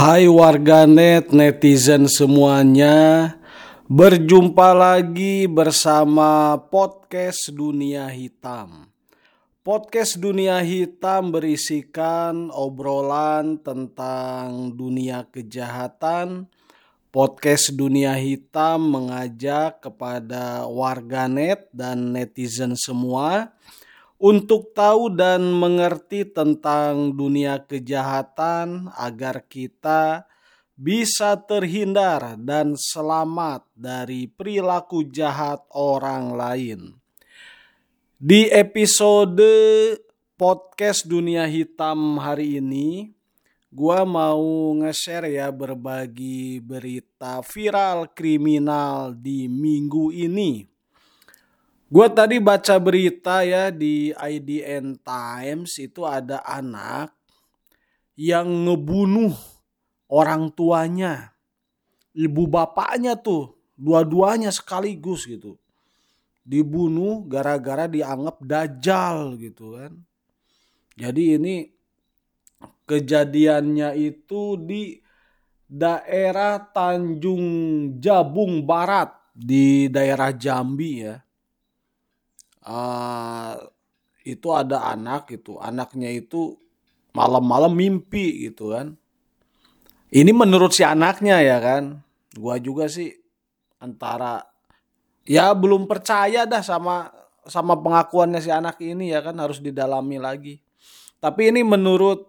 Hai warganet netizen semuanya. Berjumpa lagi bersama podcast Dunia Hitam. Podcast Dunia Hitam berisikan obrolan tentang dunia kejahatan. Podcast Dunia Hitam mengajak kepada warganet dan netizen semua untuk tahu dan mengerti tentang dunia kejahatan agar kita bisa terhindar dan selamat dari perilaku jahat orang lain. Di episode podcast Dunia Hitam hari ini, gua mau nge-share ya berbagi berita viral kriminal di minggu ini. Gue tadi baca berita ya di IDN Times itu ada anak yang ngebunuh orang tuanya. Ibu bapaknya tuh dua-duanya sekaligus gitu. Dibunuh gara-gara dianggap dajal gitu kan. Jadi ini kejadiannya itu di daerah Tanjung Jabung Barat di daerah Jambi ya uh, itu ada anak itu anaknya itu malam-malam mimpi gitu kan. Ini menurut si anaknya ya kan. Gua juga sih antara ya belum percaya dah sama sama pengakuannya si anak ini ya kan harus didalami lagi. Tapi ini menurut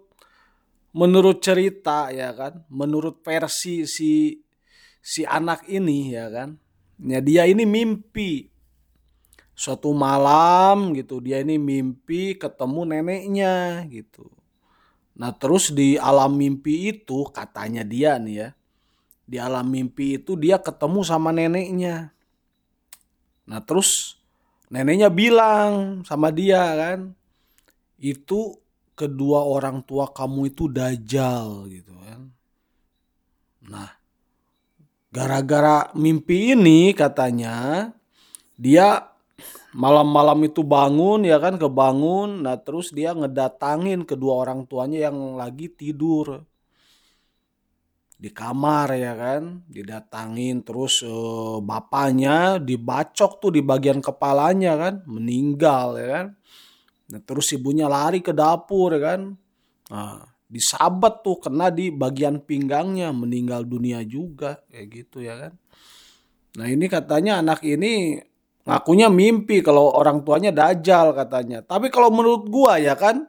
menurut cerita ya kan menurut versi si si anak ini ya kan. Ya dia ini mimpi suatu malam gitu dia ini mimpi ketemu neneknya gitu. Nah terus di alam mimpi itu katanya dia nih ya di alam mimpi itu dia ketemu sama neneknya. Nah terus neneknya bilang sama dia kan itu kedua orang tua kamu itu dajal gitu kan. Nah gara-gara mimpi ini katanya dia malam-malam itu bangun ya kan kebangun. Nah terus dia ngedatangin kedua orang tuanya yang lagi tidur. Di kamar ya kan. Didatangin terus eh, bapaknya dibacok tuh di bagian kepalanya kan. Meninggal ya kan. Nah terus ibunya lari ke dapur ya kan. Nah disabat tuh kena di bagian pinggangnya. Meninggal dunia juga kayak gitu ya kan. Nah ini katanya anak ini Ngakunya mimpi kalau orang tuanya dajal katanya. Tapi kalau menurut gua ya kan.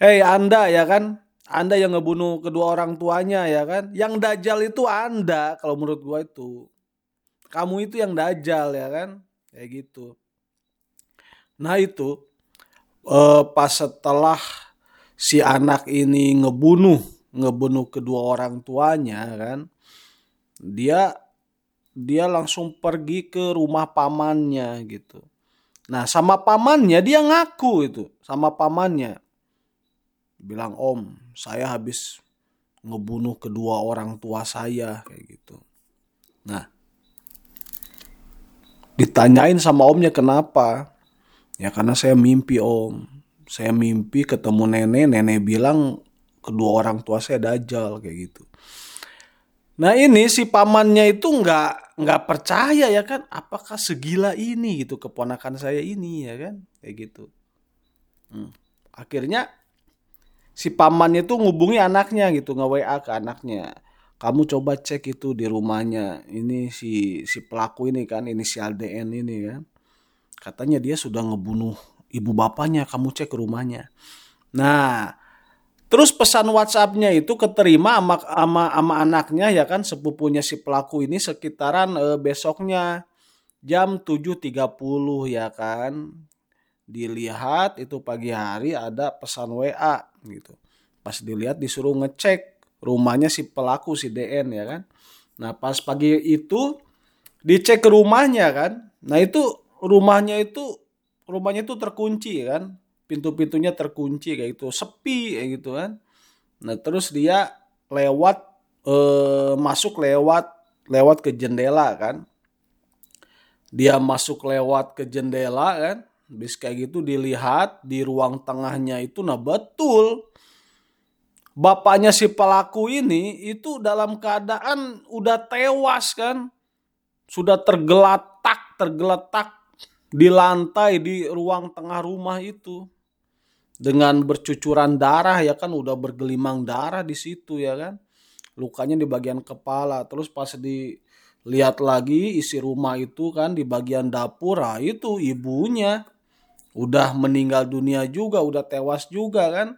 Hei Anda ya kan. Anda yang ngebunuh kedua orang tuanya ya kan. Yang dajal itu Anda kalau menurut gua itu. Kamu itu yang dajal ya kan. Kayak gitu. Nah itu. Eh, pas setelah si anak ini ngebunuh. Ngebunuh kedua orang tuanya kan. Dia dia langsung pergi ke rumah pamannya gitu. Nah sama pamannya dia ngaku itu sama pamannya. Bilang om saya habis ngebunuh kedua orang tua saya kayak gitu. Nah ditanyain sama omnya kenapa? Ya karena saya mimpi om. Saya mimpi ketemu nenek, nenek bilang kedua orang tua saya dajal kayak gitu. Nah ini si pamannya itu nggak nggak percaya ya kan, apakah segila ini gitu keponakan saya ini ya kan, kayak gitu. Hmm. Akhirnya si pamannya itu ngubungi anaknya gitu, nge WA ke anaknya. Kamu coba cek itu di rumahnya. Ini si si pelaku ini kan, inisial DN ini kan. Katanya dia sudah ngebunuh ibu bapaknya, kamu cek rumahnya. Nah, Terus pesan WhatsAppnya itu keterima sama, sama, sama anaknya ya kan sepupunya si pelaku ini sekitaran e, besoknya jam 7.30 ya kan. Dilihat itu pagi hari ada pesan WA gitu. Pas dilihat disuruh ngecek rumahnya si pelaku si DN ya kan. Nah pas pagi itu dicek rumahnya kan. Nah itu rumahnya itu rumahnya itu terkunci kan pintu-pintunya terkunci kayak gitu sepi kayak gitu kan nah terus dia lewat eh, masuk lewat lewat ke jendela kan dia masuk lewat ke jendela kan bis kayak gitu dilihat di ruang tengahnya itu nah betul bapaknya si pelaku ini itu dalam keadaan udah tewas kan. Sudah tergeletak, tergeletak di lantai di ruang tengah rumah itu. Dengan bercucuran darah ya kan udah bergelimang darah di situ ya kan. Lukanya di bagian kepala. Terus pas dilihat lagi isi rumah itu kan di bagian dapur, ah itu ibunya udah meninggal dunia juga, udah tewas juga kan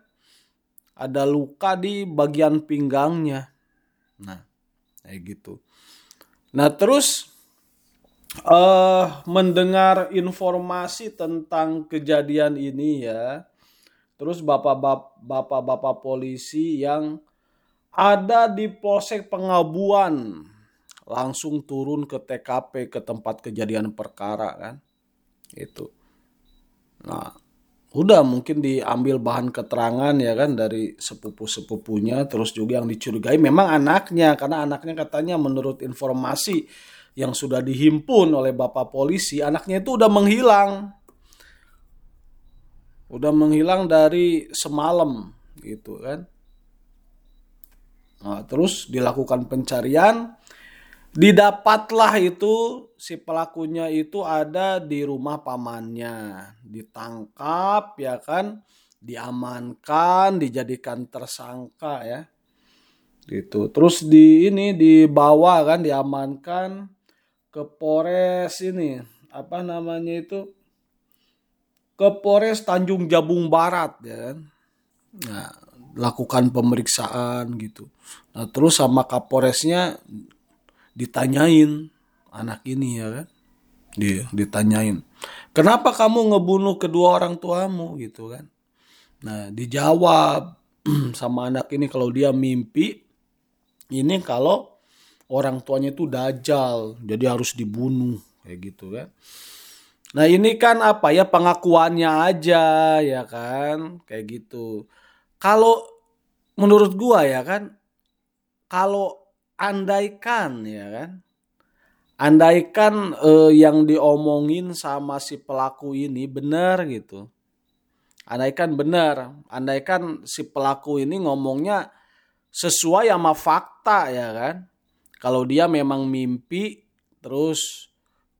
ada luka di bagian pinggangnya. Nah, kayak gitu. Nah, terus uh, mendengar informasi tentang kejadian ini ya. Terus bapak-bapak polisi yang ada di Polsek Pengabuan langsung turun ke TKP ke tempat kejadian perkara kan. Itu. Nah, udah mungkin diambil bahan keterangan ya kan dari sepupu-sepupunya terus juga yang dicurigai memang anaknya karena anaknya katanya menurut informasi yang sudah dihimpun oleh bapak polisi anaknya itu udah menghilang udah menghilang dari semalam gitu kan nah, terus dilakukan pencarian Didapatlah itu si pelakunya itu ada di rumah pamannya, ditangkap ya kan, diamankan, dijadikan tersangka ya. Gitu. Terus di ini dibawa kan diamankan ke Polres ini, apa namanya itu? Ke Polres Tanjung Jabung Barat ya kan. Nah, lakukan pemeriksaan gitu. Nah, terus sama Kapolresnya ditanyain anak ini ya kan dia ditanyain kenapa kamu ngebunuh kedua orang tuamu gitu kan nah dijawab sama anak ini kalau dia mimpi ini kalau orang tuanya itu dajal jadi harus dibunuh kayak gitu kan nah ini kan apa ya pengakuannya aja ya kan? Kayak gitu. Kalau menurut gua ya kan kalau andaikan ya kan andaikan eh, yang diomongin sama si pelaku ini benar gitu. Andaikan benar andaikan si pelaku ini ngomongnya sesuai sama fakta ya kan. Kalau dia memang mimpi terus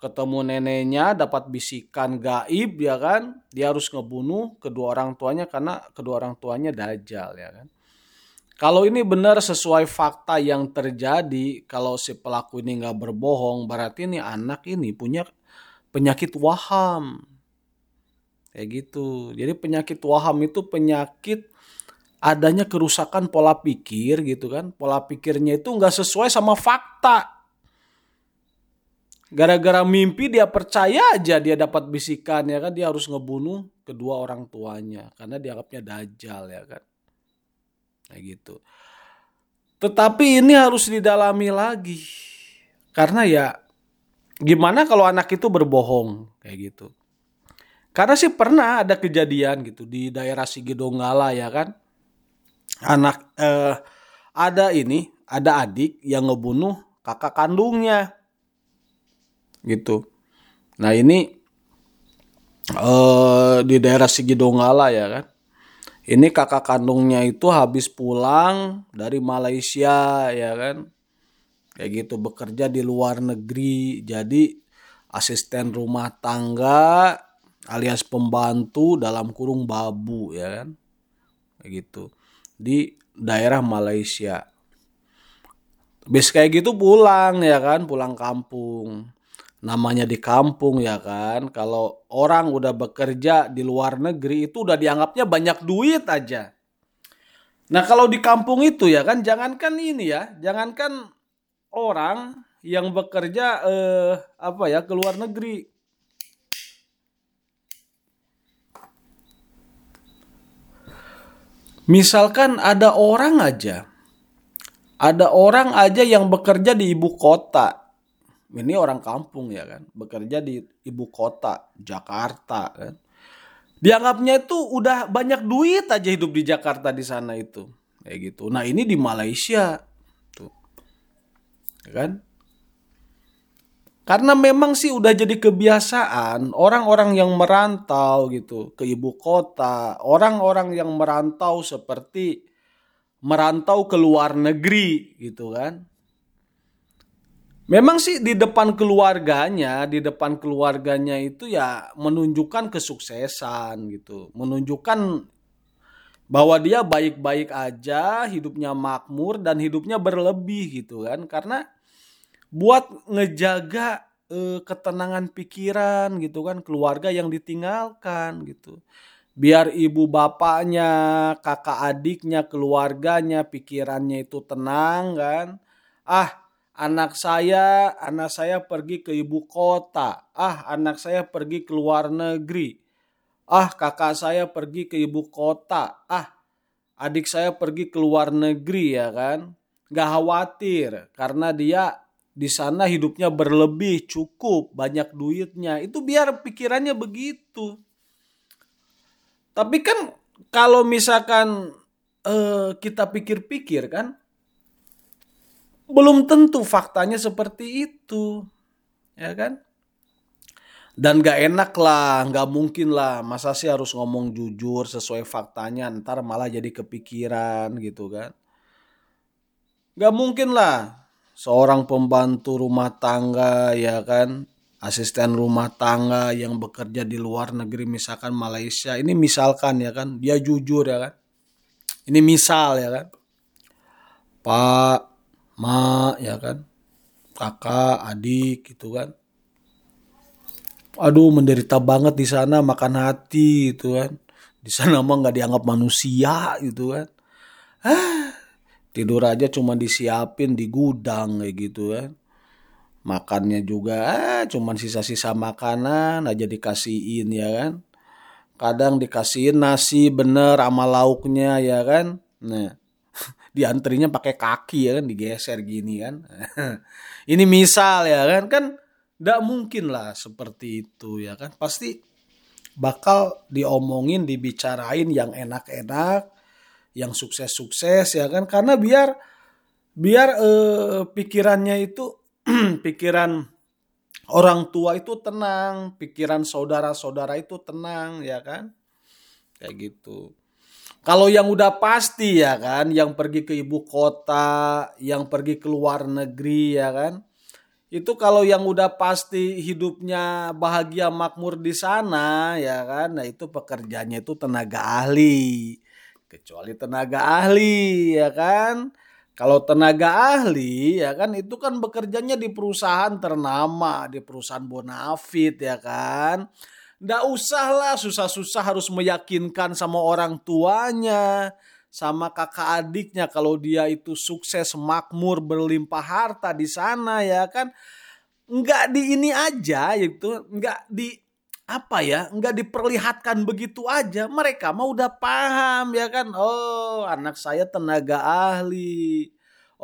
ketemu neneknya dapat bisikan gaib ya kan dia harus ngebunuh kedua orang tuanya karena kedua orang tuanya dajal ya kan kalau ini benar sesuai fakta yang terjadi, kalau si pelaku ini nggak berbohong, berarti ini anak ini punya penyakit waham. Kayak gitu. Jadi penyakit waham itu penyakit adanya kerusakan pola pikir gitu kan. Pola pikirnya itu nggak sesuai sama fakta. Gara-gara mimpi dia percaya aja dia dapat bisikan ya kan dia harus ngebunuh kedua orang tuanya karena dianggapnya dajal ya kan kayak gitu. Tetapi ini harus didalami lagi. Karena ya gimana kalau anak itu berbohong kayak gitu. Karena sih pernah ada kejadian gitu di daerah Sigidonggala ya kan. Anak eh, ada ini, ada adik yang ngebunuh kakak kandungnya. Gitu. Nah, ini eh, di daerah Sigidonggala ya kan. Ini kakak kandungnya itu habis pulang dari Malaysia ya kan. Kayak gitu bekerja di luar negeri. Jadi asisten rumah tangga alias pembantu dalam kurung babu ya kan. Kayak gitu di daerah Malaysia. Bis kayak gitu pulang ya kan pulang kampung namanya di kampung ya kan. Kalau orang udah bekerja di luar negeri itu udah dianggapnya banyak duit aja. Nah kalau di kampung itu ya kan jangankan ini ya, jangankan orang yang bekerja eh, apa ya ke luar negeri. Misalkan ada orang aja, ada orang aja yang bekerja di ibu kota, ini orang kampung ya kan bekerja di ibu kota Jakarta kan. Dianggapnya itu udah banyak duit aja hidup di Jakarta di sana itu. Kayak gitu. Nah ini di Malaysia. Tuh. Ya kan? Karena memang sih udah jadi kebiasaan orang-orang yang merantau gitu ke ibu kota orang-orang yang merantau seperti merantau ke luar negeri gitu kan. Memang sih di depan keluarganya, di depan keluarganya itu ya menunjukkan kesuksesan gitu, menunjukkan bahwa dia baik-baik aja, hidupnya makmur dan hidupnya berlebih gitu kan. Karena buat ngejaga eh, ketenangan pikiran gitu kan, keluarga yang ditinggalkan gitu. Biar ibu bapaknya, kakak adiknya, keluarganya, pikirannya itu tenang kan. Ah, anak saya, anak saya pergi ke ibu kota. Ah, anak saya pergi ke luar negeri. Ah, kakak saya pergi ke ibu kota. Ah, adik saya pergi ke luar negeri ya kan. Gak khawatir karena dia di sana hidupnya berlebih, cukup, banyak duitnya. Itu biar pikirannya begitu. Tapi kan kalau misalkan uh, kita pikir-pikir kan, belum tentu faktanya seperti itu. Ya kan? Dan gak enak lah, gak mungkin lah. Masa sih harus ngomong jujur sesuai faktanya, ntar malah jadi kepikiran gitu kan. Gak mungkin lah seorang pembantu rumah tangga ya kan, asisten rumah tangga yang bekerja di luar negeri misalkan Malaysia. Ini misalkan ya kan, dia jujur ya kan. Ini misal ya kan. Pak mak ya kan? Kakak adik gitu kan? Aduh menderita banget di sana makan hati gitu kan? Di sana mah nggak dianggap manusia gitu kan? Ah tidur aja cuma disiapin di gudang kayak gitu kan? Makannya juga ah, cuman sisa-sisa makanan aja dikasihin ya kan? Kadang dikasihin nasi bener sama lauknya ya kan? Nah diantrinya pakai kaki ya kan digeser gini kan. Ini misal ya kan kan tidak mungkin lah seperti itu ya kan. Pasti bakal diomongin dibicarain yang enak-enak yang sukses-sukses ya kan. Karena biar biar eh, pikirannya itu pikiran orang tua itu tenang pikiran saudara-saudara itu tenang ya kan. Kayak gitu kalau yang udah pasti ya kan, yang pergi ke ibu kota, yang pergi ke luar negeri ya kan. Itu kalau yang udah pasti hidupnya bahagia makmur di sana ya kan. Nah itu pekerjaannya itu tenaga ahli. Kecuali tenaga ahli ya kan. Kalau tenaga ahli ya kan itu kan bekerjanya di perusahaan ternama, di perusahaan Bonafit ya kan Nggak usah lah susah-susah harus meyakinkan sama orang tuanya, sama kakak adiknya kalau dia itu sukses makmur berlimpah harta di sana ya kan. Nggak di ini aja itu, nggak di apa ya nggak diperlihatkan begitu aja. Mereka mau udah paham ya kan? Oh anak saya tenaga ahli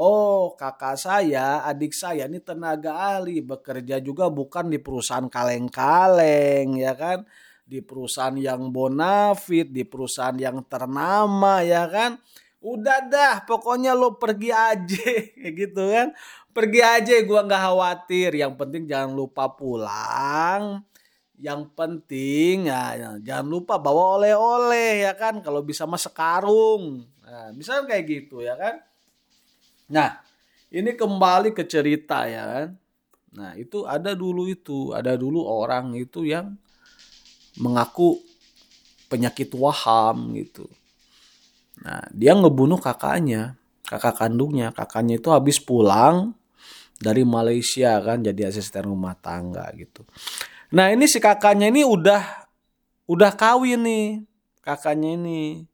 Oh, kakak saya, adik saya ini tenaga ahli, bekerja juga bukan di perusahaan kaleng-kaleng, ya kan? Di perusahaan yang bonafit, di perusahaan yang ternama, ya kan? Udah dah, pokoknya lo pergi aja, gitu kan? Pergi aja, gua nggak khawatir. Yang penting jangan lupa pulang. Yang penting ya, ya jangan lupa bawa oleh-oleh ya kan. Kalau bisa mas sekarung. Nah, misalnya kayak gitu ya kan Nah, ini kembali ke cerita ya kan. Nah, itu ada dulu itu, ada dulu orang itu yang mengaku penyakit waham gitu. Nah, dia ngebunuh kakaknya, kakak kandungnya. Kakaknya itu habis pulang dari Malaysia kan jadi asisten rumah tangga gitu. Nah, ini si kakaknya ini udah udah kawin nih. Kakaknya ini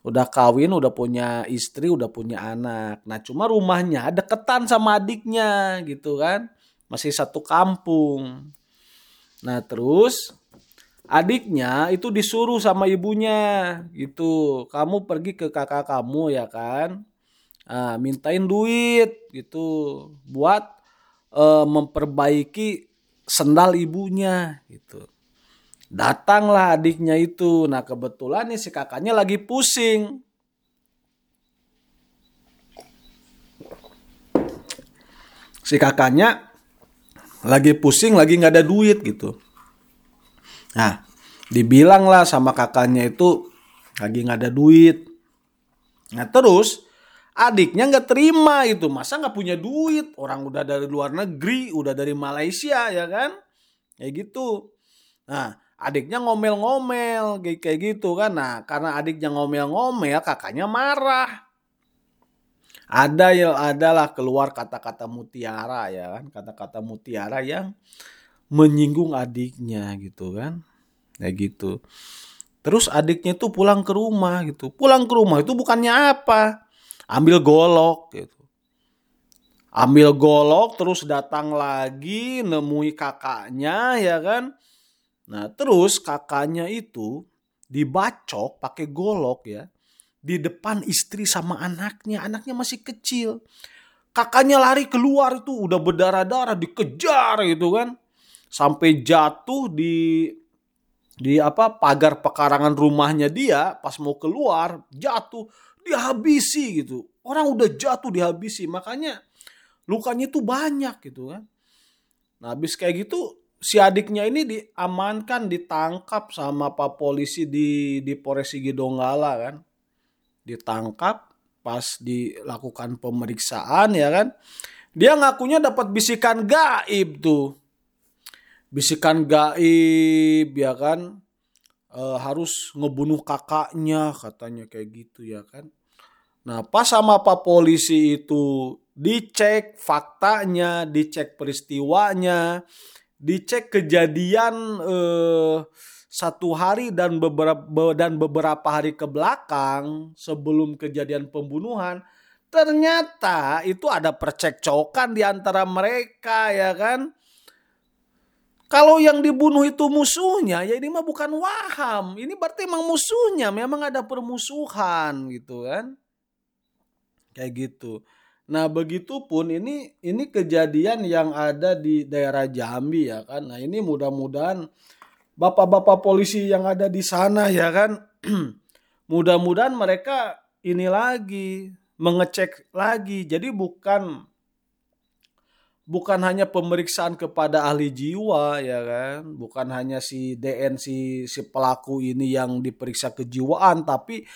udah kawin, udah punya istri, udah punya anak. Nah, cuma rumahnya deketan sama adiknya gitu kan. Masih satu kampung. Nah, terus adiknya itu disuruh sama ibunya gitu. Kamu pergi ke kakak kamu ya kan. Nah, mintain duit gitu buat uh, memperbaiki sendal ibunya gitu. Datanglah adiknya itu. Nah kebetulan nih si kakaknya lagi pusing. Si kakaknya lagi pusing, lagi nggak ada duit gitu. Nah, dibilang lah sama kakaknya itu lagi nggak ada duit. Nah terus adiknya nggak terima itu masa nggak punya duit orang udah dari luar negeri udah dari Malaysia ya kan kayak gitu nah adiknya ngomel-ngomel kayak gitu kan. Nah karena adiknya ngomel-ngomel kakaknya marah. Ada ya adalah keluar kata-kata mutiara ya kan. Kata-kata mutiara yang menyinggung adiknya gitu kan. Kayak gitu. Terus adiknya tuh pulang ke rumah gitu. Pulang ke rumah itu bukannya apa? Ambil golok gitu. Ambil golok terus datang lagi nemui kakaknya ya kan nah terus kakaknya itu dibacok pakai golok ya di depan istri sama anaknya. Anaknya masih kecil. Kakaknya lari keluar itu udah berdarah-darah dikejar gitu kan. Sampai jatuh di di apa pagar pekarangan rumahnya dia pas mau keluar jatuh dihabisi gitu. Orang udah jatuh dihabisi makanya lukanya itu banyak gitu kan. Nah habis kayak gitu si adiknya ini diamankan ditangkap sama pak polisi di di Polres Donggala kan. Ditangkap pas dilakukan pemeriksaan ya kan. Dia ngakunya dapat bisikan gaib tuh. Bisikan gaib ya kan. E, harus ngebunuh kakaknya katanya kayak gitu ya kan. Nah pas sama pak polisi itu dicek faktanya dicek peristiwanya dicek kejadian eh, satu hari dan beberapa dan beberapa hari ke belakang sebelum kejadian pembunuhan ternyata itu ada percekcokan di antara mereka ya kan? Kalau yang dibunuh itu musuhnya ya ini mah bukan waham. Ini berarti emang musuhnya memang ada permusuhan gitu kan? Kayak gitu Nah, begitupun ini ini kejadian yang ada di daerah Jambi ya kan. Nah, ini mudah-mudahan bapak-bapak polisi yang ada di sana ya kan. Mudah-mudahan mereka ini lagi mengecek lagi. Jadi bukan bukan hanya pemeriksaan kepada ahli jiwa ya kan. Bukan hanya si DN si si pelaku ini yang diperiksa kejiwaan tapi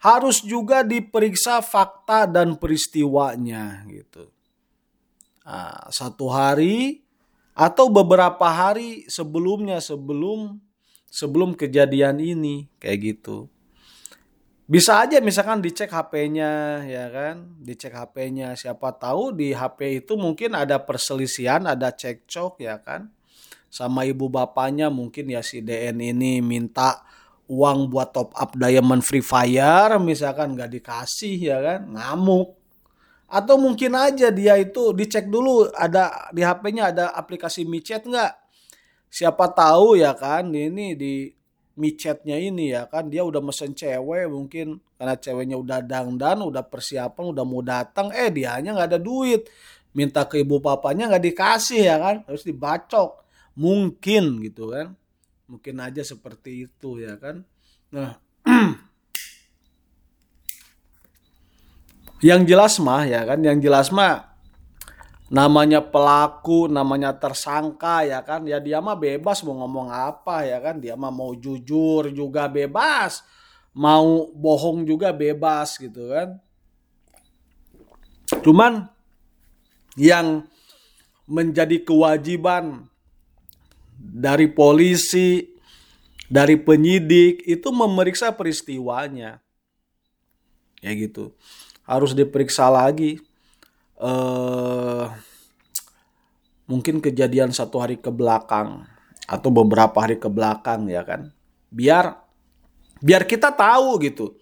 harus juga diperiksa fakta dan peristiwanya gitu nah, satu hari atau beberapa hari sebelumnya sebelum sebelum kejadian ini kayak gitu. Bisa aja misalkan dicek HP-nya ya kan, dicek HP-nya siapa tahu di HP itu mungkin ada perselisihan, ada cekcok ya kan. Sama ibu bapaknya mungkin ya si DN ini minta uang buat top up diamond free fire misalkan nggak dikasih ya kan, ngamuk. Atau mungkin aja dia itu dicek dulu ada di HP-nya ada aplikasi micet nggak? Siapa tahu ya kan ini di micetnya ini ya kan dia udah mesen cewek mungkin karena ceweknya udah dangdan udah persiapan udah mau datang eh dia hanya nggak ada duit. Minta ke ibu papanya nggak dikasih ya kan? Harus dibacok. Mungkin gitu kan mungkin aja seperti itu ya kan? Nah Yang jelas mah ya kan, yang jelas mah namanya pelaku, namanya tersangka ya kan, ya dia mah bebas mau ngomong apa ya kan, dia mah mau jujur juga bebas, mau bohong juga bebas gitu kan. Cuman yang menjadi kewajiban dari polisi, dari penyidik itu memeriksa peristiwanya. Ya gitu. Harus diperiksa lagi. Eh mungkin kejadian satu hari ke belakang atau beberapa hari ke belakang ya kan? Biar biar kita tahu gitu.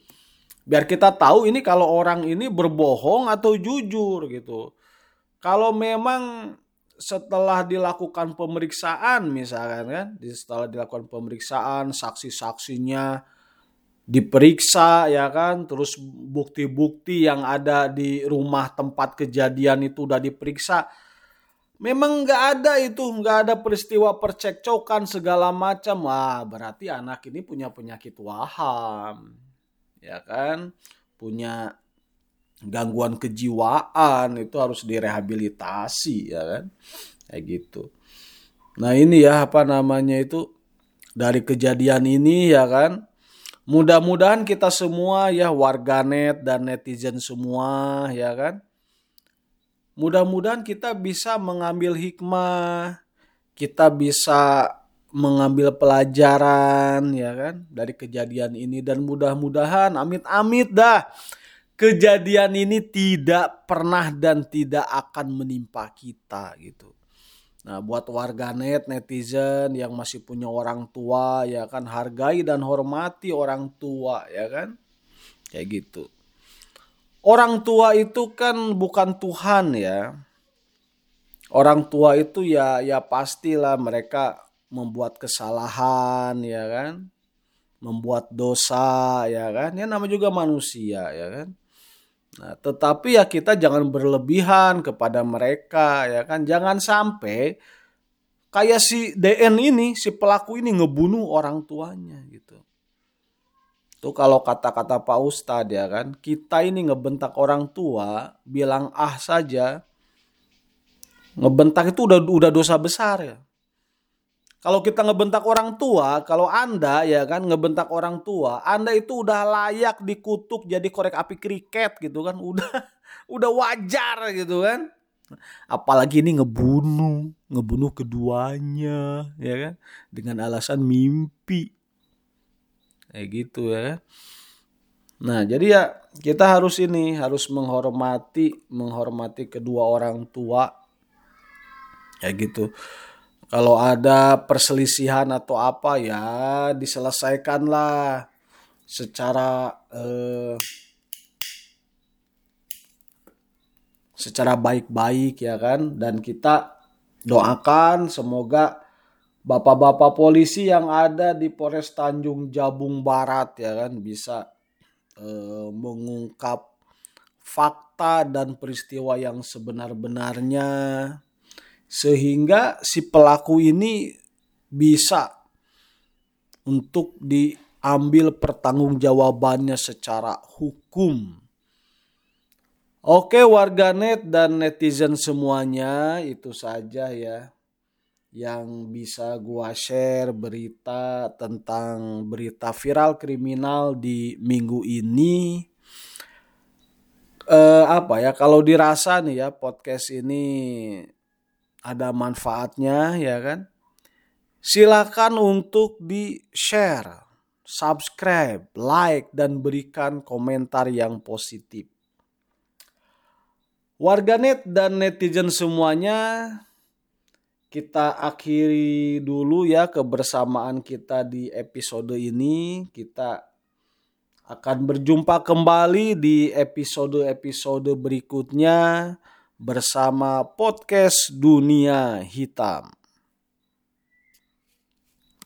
Biar kita tahu ini kalau orang ini berbohong atau jujur gitu. Kalau memang setelah dilakukan pemeriksaan misalkan kan setelah dilakukan pemeriksaan saksi-saksinya diperiksa ya kan terus bukti-bukti yang ada di rumah tempat kejadian itu udah diperiksa. Memang nggak ada itu nggak ada peristiwa percekcokan segala macam. Wah berarti anak ini punya penyakit waham ya kan? Punya gangguan kejiwaan itu harus direhabilitasi ya kan? Kayak gitu. Nah ini ya apa namanya itu dari kejadian ini ya kan? Mudah-mudahan kita semua ya warganet dan netizen semua ya kan. Mudah-mudahan kita bisa mengambil hikmah, kita bisa mengambil pelajaran ya kan? Dari kejadian ini dan mudah-mudahan amit-amit dah kejadian ini tidak pernah dan tidak akan menimpa kita gitu. Nah, buat warganet, netizen yang masih punya orang tua ya kan hargai dan hormati orang tua ya kan. Kayak gitu. Orang tua itu kan bukan Tuhan ya. Orang tua itu ya ya pastilah mereka membuat kesalahan ya kan. Membuat dosa ya kan. Ya nama juga manusia ya kan. Nah, tetapi ya kita jangan berlebihan kepada mereka ya kan. Jangan sampai kayak si DN ini, si pelaku ini ngebunuh orang tuanya gitu. Tuh kalau kata-kata Pak Ustadz ya kan, kita ini ngebentak orang tua, bilang ah saja, ngebentak itu udah udah dosa besar ya. Kalau kita ngebentak orang tua, kalau Anda ya kan ngebentak orang tua, Anda itu udah layak dikutuk jadi korek api kriket gitu kan, udah udah wajar gitu kan. Apalagi ini ngebunuh, ngebunuh keduanya ya kan dengan alasan mimpi. Kayak gitu ya kan. Nah, jadi ya kita harus ini harus menghormati menghormati kedua orang tua. Kayak gitu kalau ada perselisihan atau apa ya diselesaikanlah secara eh, secara baik-baik ya kan? Dan kita doakan semoga bapak-bapak polisi yang ada di Polres Tanjung Jabung Barat ya kan bisa eh, mengungkap fakta dan peristiwa yang sebenar-benarnya sehingga si pelaku ini bisa untuk diambil pertanggungjawabannya secara hukum. Oke warganet dan netizen semuanya itu saja ya yang bisa gua share berita tentang berita viral kriminal di minggu ini. Eh, apa ya kalau dirasa nih ya podcast ini ada manfaatnya ya kan. Silakan untuk di-share, subscribe, like dan berikan komentar yang positif. Warganet dan netizen semuanya kita akhiri dulu ya kebersamaan kita di episode ini. Kita akan berjumpa kembali di episode-episode berikutnya bersama podcast Dunia Hitam.